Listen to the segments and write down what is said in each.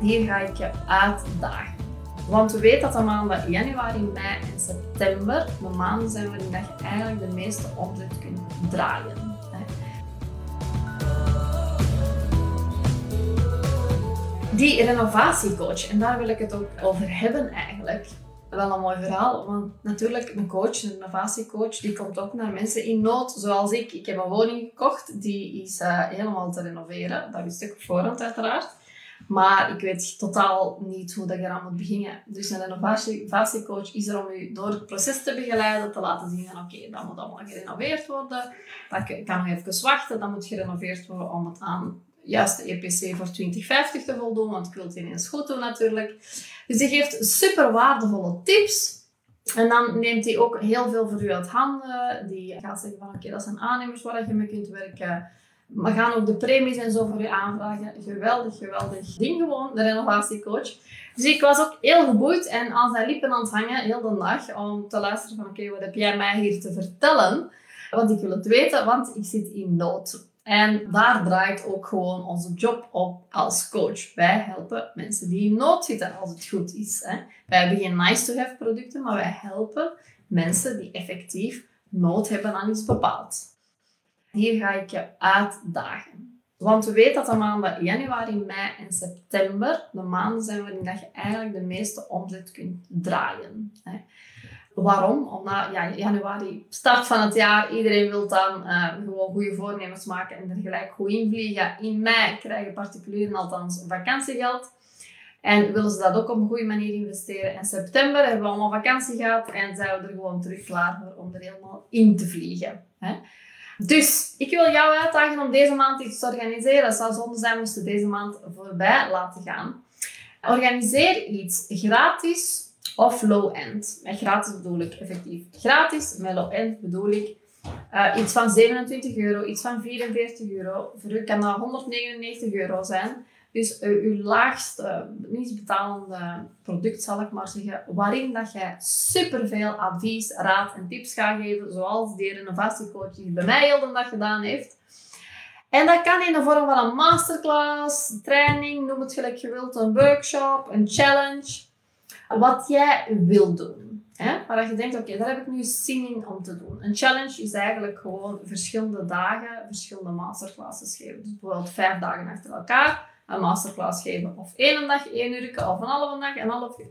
Hier ga ik je uitdagen. Want we weten dat de maanden januari, mei en september de maanden zijn waarin je eigenlijk de meeste omzet kunt draaien. Die renovatiecoach, en daar wil ik het ook over hebben eigenlijk. Wel een mooi verhaal, want natuurlijk een coach, een renovatiecoach, die komt ook naar mensen in nood, zoals ik. Ik heb een woning gekocht, die is uh, helemaal te renoveren. Dat wist ik op voorhand uiteraard. Maar ik weet totaal niet hoe dat je eraan moet beginnen. Dus een renovatiecoach is er om u door het proces te begeleiden, te laten zien van oké, dat moet allemaal gerenoveerd worden. Dat kan nog even wachten, dat moet gerenoveerd worden om het aan juiste EPC voor 2050 te voldoen, want ik wil het ineens goed doen natuurlijk. Dus die geeft super waardevolle tips. En dan neemt hij ook heel veel voor u uit handen. Die gaat zeggen van oké, dat zijn aannemers waar je mee kunt werken. We gaan ook de premies en zo voor u aanvragen. Geweldig, geweldig ding gewoon, de renovatiecoach. Dus ik was ook heel geboeid en aan zijn lippen aan het hangen, heel de dag, om te luisteren van oké, wat heb jij mij hier te vertellen? Want ik wil het weten, want ik zit in nood. En daar draait ook gewoon onze job op als coach. Wij helpen mensen die in nood zitten als het goed is. Hè. Wij hebben geen nice-to-have producten, maar wij helpen mensen die effectief nood hebben aan iets bepaald. Hier ga ik je uitdagen. Want we weten dat de maanden januari, mei en september de maanden zijn waarin je eigenlijk de meeste omzet kunt draaien. Waarom? Omdat ja, januari, start van het jaar, iedereen wil dan uh, gewoon goede voornemens maken en er gelijk goed invliegen. In mei krijgen particulieren althans vakantiegeld. En willen ze dat ook op een goede manier investeren. In september hebben we allemaal vakantie gehad en zijn we er gewoon terug klaar voor om er helemaal in te vliegen. Hè? Dus ik wil jou uitdagen om deze maand iets te organiseren. Het zou zonde zijn moesten deze maand voorbij laten gaan. Organiseer iets gratis of low-end. Met gratis bedoel ik effectief gratis. Met low-end bedoel ik uh, iets van 27 euro, iets van 44 euro. Voor u kan dat 199 euro zijn. Dus uh, uw laagste, niet betalende product, zal ik maar zeggen, waarin dat jij superveel advies, raad en tips gaat geven, zoals die renovatiecoach die bij mij heel de dag gedaan heeft. En dat kan in de vorm van een masterclass, training, noem het gelijk je wilt, een workshop, een challenge wat jij wil doen. Hè? Waar je denkt, oké, daar heb ik nu zin in om te doen. Een challenge is eigenlijk gewoon verschillende dagen, verschillende masterclasses geven. Dus bijvoorbeeld vijf dagen achter elkaar een masterclass geven. Of één dag, één uur, of een halve dag, een, half, uh,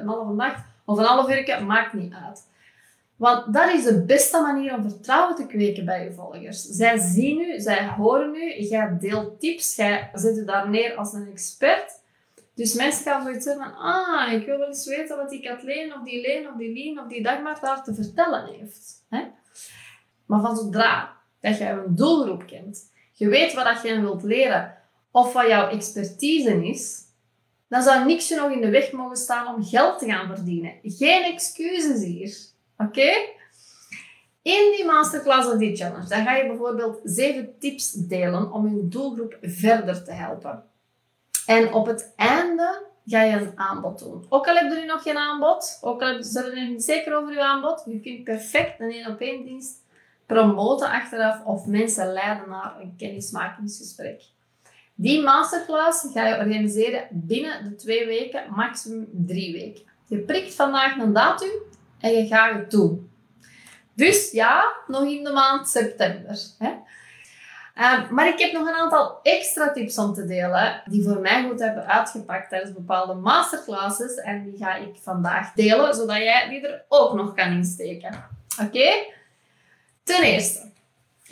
een halve dag, of een half uur, maakt niet uit. Want dat is de beste manier om vertrouwen te kweken bij je volgers. Zij zien u, zij horen u, jij deelt tips, jij zet je daar neer als een expert. Dus mensen gaan zoiets zeggen van, ah, ik wil wel eens weten wat die Kathleen of die Leen of die Lien of die Dagmar daar te vertellen heeft. Maar van zodra dat je een doelgroep kent, je weet wat je wilt leren of wat jouw expertise is, dan zou niks je nog in de weg mogen staan om geld te gaan verdienen. Geen excuses hier. Oké? In die masterclass of die challenge, ga je bijvoorbeeld zeven tips delen om je doelgroep verder te helpen. En op het einde ga je een aanbod doen. Ook al heb je nu nog geen aanbod, ook al zijn er niet zeker over je aanbod, je kunt perfect een één op één dienst promoten achteraf of mensen leiden naar een kennismakingsgesprek. Die masterclass ga je organiseren binnen de twee weken, maximum drie weken. Je prikt vandaag een datum en je gaat het doen. Dus ja, nog in de maand september. Hè? Ehm, maar ik heb nog een aantal extra tips om te delen die voor mij goed hebben uitgepakt tijdens bepaalde masterclasses. En die ga ik vandaag delen, zodat jij die er ook nog kan insteken. Oké? Ten eerste,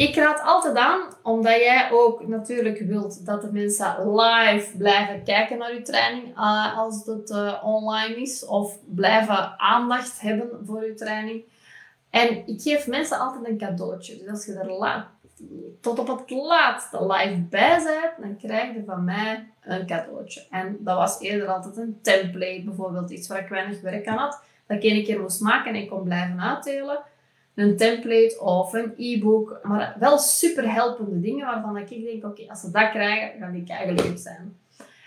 ik raad altijd aan, omdat jij ook natuurlijk wilt dat de mensen live blijven kijken naar je training uh, als het uh, online is, of blijven aandacht hebben voor je training. En ik geef mensen altijd een cadeautje. Dus als je er tot op het laatste live bij bent, dan krijg je van mij een cadeautje. En dat was eerder altijd een template, bijvoorbeeld iets waar ik weinig werk aan had, dat ik één keer moest maken en ik kon blijven uitdelen. Een template of een e-book, maar wel super helpende dingen waarvan ik denk, oké, als ze dat krijgen, gaan die leuk zijn.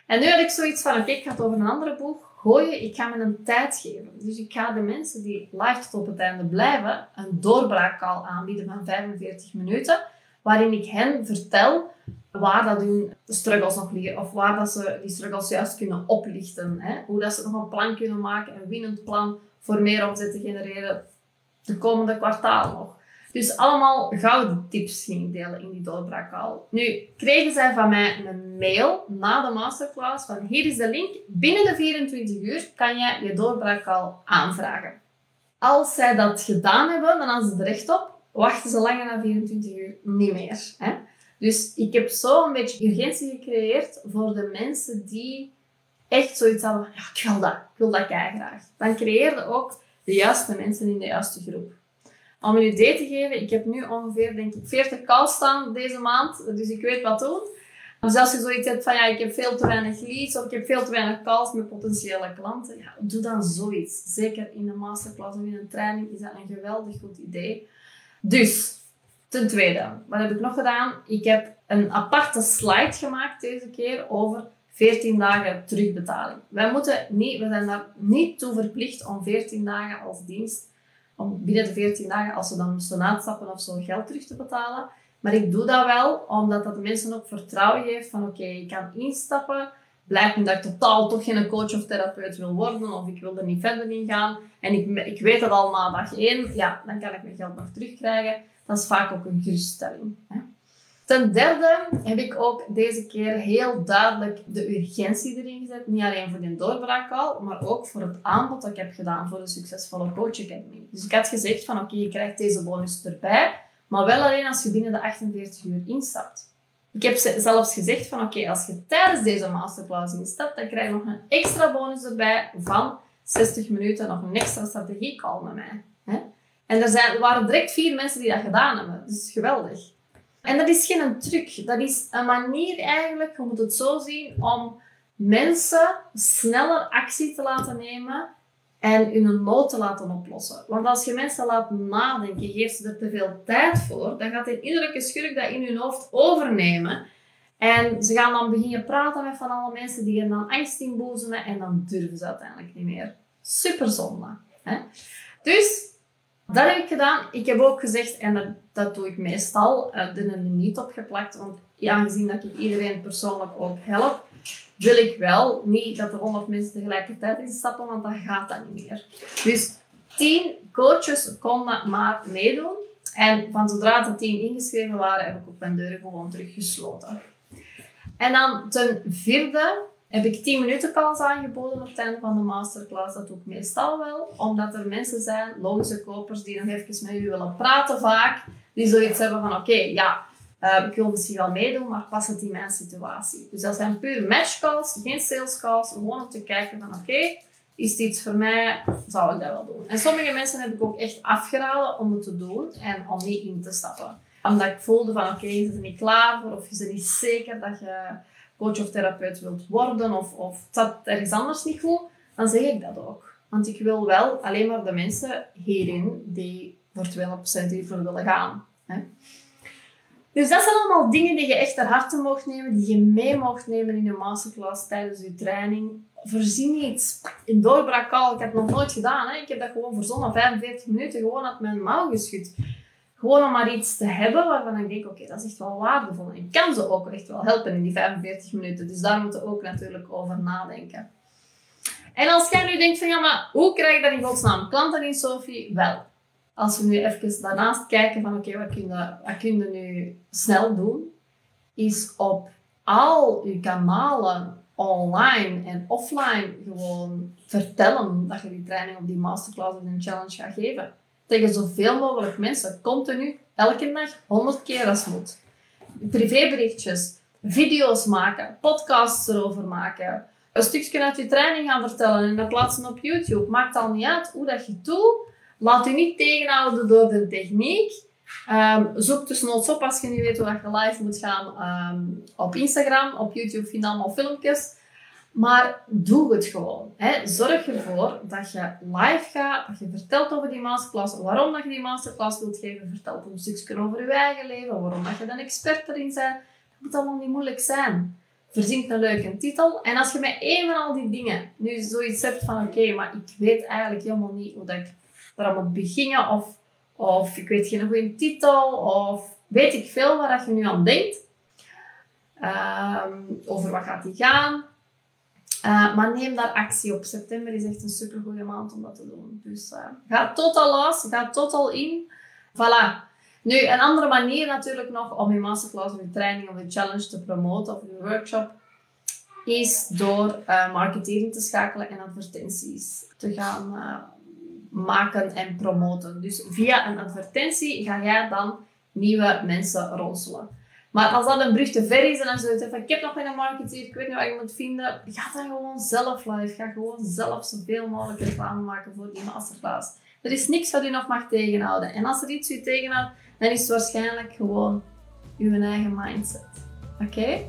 En nu had ik zoiets van, oké, ik ga het over een andere boek gooien, ik ga me een tijd geven. Dus ik ga de mensen die live tot op het einde blijven, een doorbraakcall aanbieden van 45 minuten waarin ik hen vertel waar dat hun struggles nog liggen of waar dat ze die struggles juist kunnen oplichten. Hè? Hoe dat ze nog een plan kunnen maken, een winnend plan voor meer omzet te genereren de komende kwartaal nog. Dus allemaal gouden tips ging ik delen in die doorbraakcall. Nu kregen zij van mij een mail na de masterclass van hier is de link. Binnen de 24 uur kan je je doorbraakcall aanvragen. Als zij dat gedaan hebben, dan hadden ze er recht op. Wachten ze langer dan 24 uur niet meer. Hè? Dus ik heb zo een beetje urgentie gecreëerd voor de mensen die echt zoiets hadden ja, ik wil dat, ik wil dat graag. Dan creëerde ook de juiste mensen in de juiste groep. Om een idee te geven, ik heb nu ongeveer denk ik 40 calls staan deze maand, dus ik weet wat doen. Dus als je zoiets hebt van ja, ik heb veel te weinig leads of ik heb veel te weinig calls met potentiële klanten, ja, doe dan zoiets. Zeker in een masterclass of in een training is dat een geweldig goed idee. Dus, ten tweede, wat heb ik nog gedaan? Ik heb een aparte slide gemaakt deze keer over 14 dagen terugbetaling. Wij moeten niet, we zijn daar niet toe verplicht om 14 dagen als dienst, om binnen de 14 dagen, als ze dan moesten uitstappen of zo, geld terug te betalen. Maar ik doe dat wel, omdat dat de mensen ook vertrouwen geeft van oké, ik kan instappen. Blijkt nu dat ik totaal toch geen coach of therapeut wil worden of ik wil er niet verder in gaan. En ik, ik weet dat al na dag 1, ja, dan kan ik mijn geld nog terugkrijgen. Dat is vaak ook een geruststelling. Hè. Ten derde heb ik ook deze keer heel duidelijk de urgentie erin gezet. Niet alleen voor die doorbraakcall, maar ook voor het aanbod dat ik heb gedaan voor de succesvolle Coach Academy. Dus ik had gezegd van oké, je krijgt deze bonus erbij, maar wel alleen als je binnen de 48 uur instapt. Ik heb zelfs gezegd van oké, als je tijdens deze masterclass instapt, dan krijg je nog een extra bonus erbij van 60 minuten, nog een extra strategiecall met mij. En er, zijn, waren direct vier mensen die dat gedaan hebben. Dus geweldig. En dat is geen truc. Dat is een manier eigenlijk, je moet het zo zien, om mensen sneller actie te laten nemen en hun nood te laten oplossen. Want als je mensen laat nadenken, geeft ze er te veel tijd voor, dan gaat een innerlijke schurk dat in hun hoofd overnemen. En ze gaan dan beginnen praten met van alle mensen die er dan angst inboezemen en dan durven ze uiteindelijk niet meer. Super zonde. Hè? Dus dat heb ik gedaan. Ik heb ook gezegd, en dat, dat doe ik meestal, uh, een limiet opgeplakt. Want aangezien dat ik iedereen persoonlijk ook help, wil ik wel niet dat er 100 mensen tegelijkertijd instappen, want dan gaat dat niet meer. Dus 10 coaches konden maar meedoen. En van zodra de 10 ingeschreven waren, heb ik ook mijn deuren gewoon teruggesloten. En dan ten vierde heb ik 10 minuten calls aangeboden op het einde van de masterclass. Dat doe ik meestal wel, omdat er mensen zijn, logische kopers, die nog even met u willen praten vaak. Die zoiets hebben van, oké, ja, uh, ik wil misschien wel meedoen, maar past het in mijn situatie? Dus dat zijn puur match calls, geen sales calls. Gewoon om te kijken van, oké, is dit iets voor mij? Zou ik dat wel doen? En sommige mensen heb ik ook echt afgeraden om het te doen en om niet in te stappen. Omdat ik voelde van, oké, je bent er niet klaar voor of je bent niet zeker dat je coach of therapeut wilt worden of, of het zat ergens anders niet goed, dan zeg ik dat ook. Want ik wil wel alleen maar de mensen hierin die voor 200% hiervoor willen gaan. Hè? Dus dat zijn allemaal dingen die je echt ter harte mocht nemen, die je mee mocht nemen in je masterclass tijdens je training. Voorzien iets. In doorbraak al, ik heb het nog nooit gedaan. Hè? Ik heb dat gewoon verzonnen, 45 minuten, gewoon uit mijn mouw geschud. Gewoon om maar iets te hebben waarvan ik denk, oké, dat is echt wel waardevol. En kan ze ook echt wel helpen in die 45 minuten. Dus daar moeten we ook natuurlijk over nadenken. En als jij nu denkt van, ja, maar hoe krijg ik dat in godsnaam klanten in Sophie? Wel, als we nu even daarnaast kijken van, oké, wat, kun je, wat je nu snel doen? Is op al je kanalen online en offline gewoon vertellen dat je die training of die masterclass of een challenge gaat geven tegen zoveel mogelijk mensen, continu, elke dag, honderd keer als moet. Privéberichtjes, video's maken, podcasts erover maken, een stukje uit je training gaan vertellen en dat plaatsen op YouTube. Maakt al niet uit hoe dat je doet. Laat je niet tegenhouden door de techniek. Um, zoek dus noods op als je niet weet hoe je live moet gaan um, op Instagram. Op YouTube vind je allemaal filmpjes. Maar doe het gewoon. Hè. Zorg ervoor dat je live gaat, dat je vertelt over die masterclass, waarom dat je die masterclass wilt geven, vertelt een stukje over je eigen leven, waarom dat je een expert erin bent. Dat moet allemaal niet moeilijk zijn. Verzint een leuke titel. En als je met een van al die dingen nu zoiets hebt van oké, maar ik weet eigenlijk helemaal niet hoe dat ik eraan moet beginnen, of, of ik weet geen goede titel, of weet ik veel waar dat je nu aan denkt, Ehm, over wat gaat die gaan. Uh, maar neem daar actie op. September is echt een super goede maand om dat te doen. Dus uh, ga totaal los, ga totaal in. Voilà. Nu, een andere manier natuurlijk nog om je masterclass of je training of je challenge te promoten of je workshop, is door uh, marketing te schakelen en advertenties te gaan maken en promoten. Dus via een advertentie ga jij dan nieuwe mensen ronselen. Maar als dat een brug te ver is en als je zegt van ik heb nog geen marketeer, ik weet niet waar je moet vinden, ga dan gewoon zelf live. Ga gewoon zelf zoveel mogelijk reclame maken voor die masterclass. Er is niks wat u nog mag tegenhouden. En als er iets u tegenhoudt, dan is het waarschijnlijk gewoon uw eigen mindset. Oké?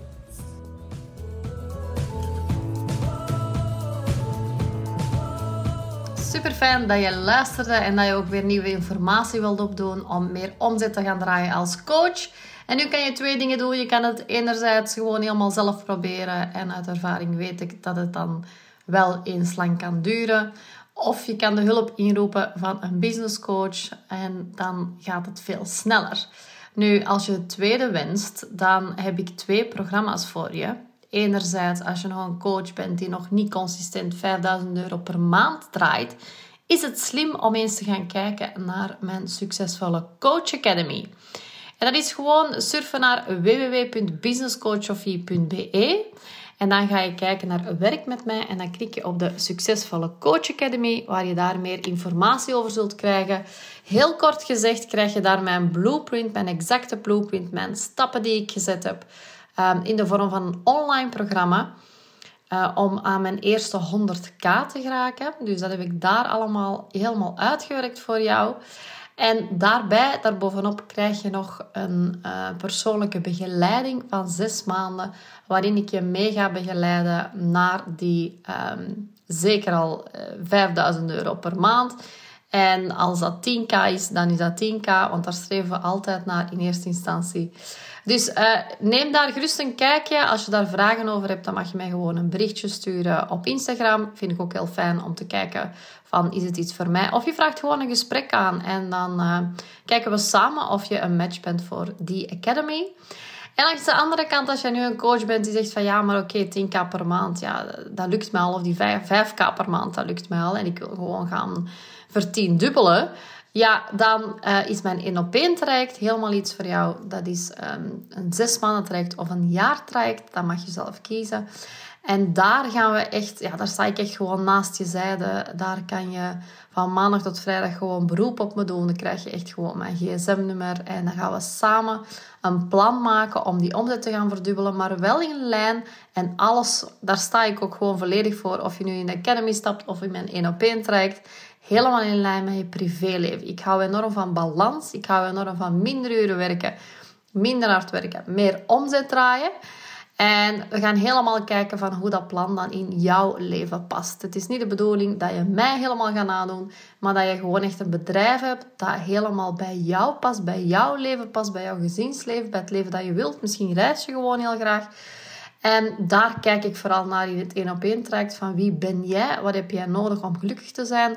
Super fijn dat je luisterde en dat je ook weer nieuwe informatie wilt opdoen om meer omzet te gaan draaien als coach. En nu kan je twee dingen doen. Je kan het enerzijds gewoon helemaal zelf proberen. En uit ervaring weet ik dat het dan wel eens lang kan duren. Of je kan de hulp inroepen van een business coach en dan gaat het veel sneller. Nu, als je het tweede wenst, dan heb ik twee programma's voor je. Enerzijds, als je nog een coach bent die nog niet consistent 5000 euro per maand draait, is het slim om eens te gaan kijken naar mijn succesvolle Coach Academy. En dat is gewoon surfen naar www.businesscoachofie.be. En dan ga je kijken naar werk met mij en dan klik je op de Succesvolle Coach Academy, waar je daar meer informatie over zult krijgen. Heel kort gezegd krijg je daar mijn blueprint, mijn exacte blueprint, mijn stappen die ik gezet heb ehm, in de vorm van een online programma. Uh, om aan mijn eerste 100k te geraken. Dus dat heb ik daar allemaal helemaal uitgewerkt voor jou. En daarbij, daarbovenop, krijg je nog een uh, persoonlijke begeleiding van zes maanden, waarin ik je mee ga begeleiden naar die um, zeker al uh, eh, 5000 euro per maand. En als dat 10k is, dan is dat 10k, want daar streven we altijd naar in eerste instantie. Dus uh, neem daar gerust een kijkje. Als je daar vragen over hebt, dan mag je mij gewoon een berichtje sturen op Instagram. Vind ik ook heel fijn om te kijken van is het iets voor mij? Of je vraagt gewoon een gesprek aan en dan uh, kijken we samen of je een match bent voor die academy. En langs de andere kant, als jij nu een coach bent die zegt van ja, maar oké, 10k per maand, ja, dat lukt mij al. Of die 5, 5k per maand, dat lukt mij al. En ik wil gewoon gaan vertiendubbelen. Ja, dan uh, is mijn 1 op 1 traject helemaal iets voor jou. Dat is um, een zes maanden traject of een jaar traject. Dat mag je zelf kiezen. En daar gaan we echt, ja, daar sta ik echt gewoon naast je zijde. Daar kan je van maandag tot vrijdag gewoon beroep op me doen. Dan krijg je echt gewoon mijn gsm-nummer. En dan gaan we samen een plan maken om die omzet te gaan verdubbelen. Maar wel in lijn. En alles, daar sta ik ook gewoon volledig voor. Of je nu in de Academy stapt of in mijn 1 op 1 traject. Helemaal in lijn met je privéleven. Ik hou enorm van balans. Ik hou enorm van minder uren werken. Minder hard werken. Meer omzet draaien. En we gaan helemaal kijken van hoe dat plan dan in jouw leven past. Het is niet de bedoeling dat je mij helemaal gaat nadoen, maar dat je gewoon echt een bedrijf hebt dat helemaal bij jou past, bij jouw leven past, bij jouw gezinsleven, bij het leven dat je wilt. Misschien reis je gewoon heel graag. En daar kijk ik vooral naar in het één op één traject van wie ben jij, wat heb jij nodig om gelukkig te zijn.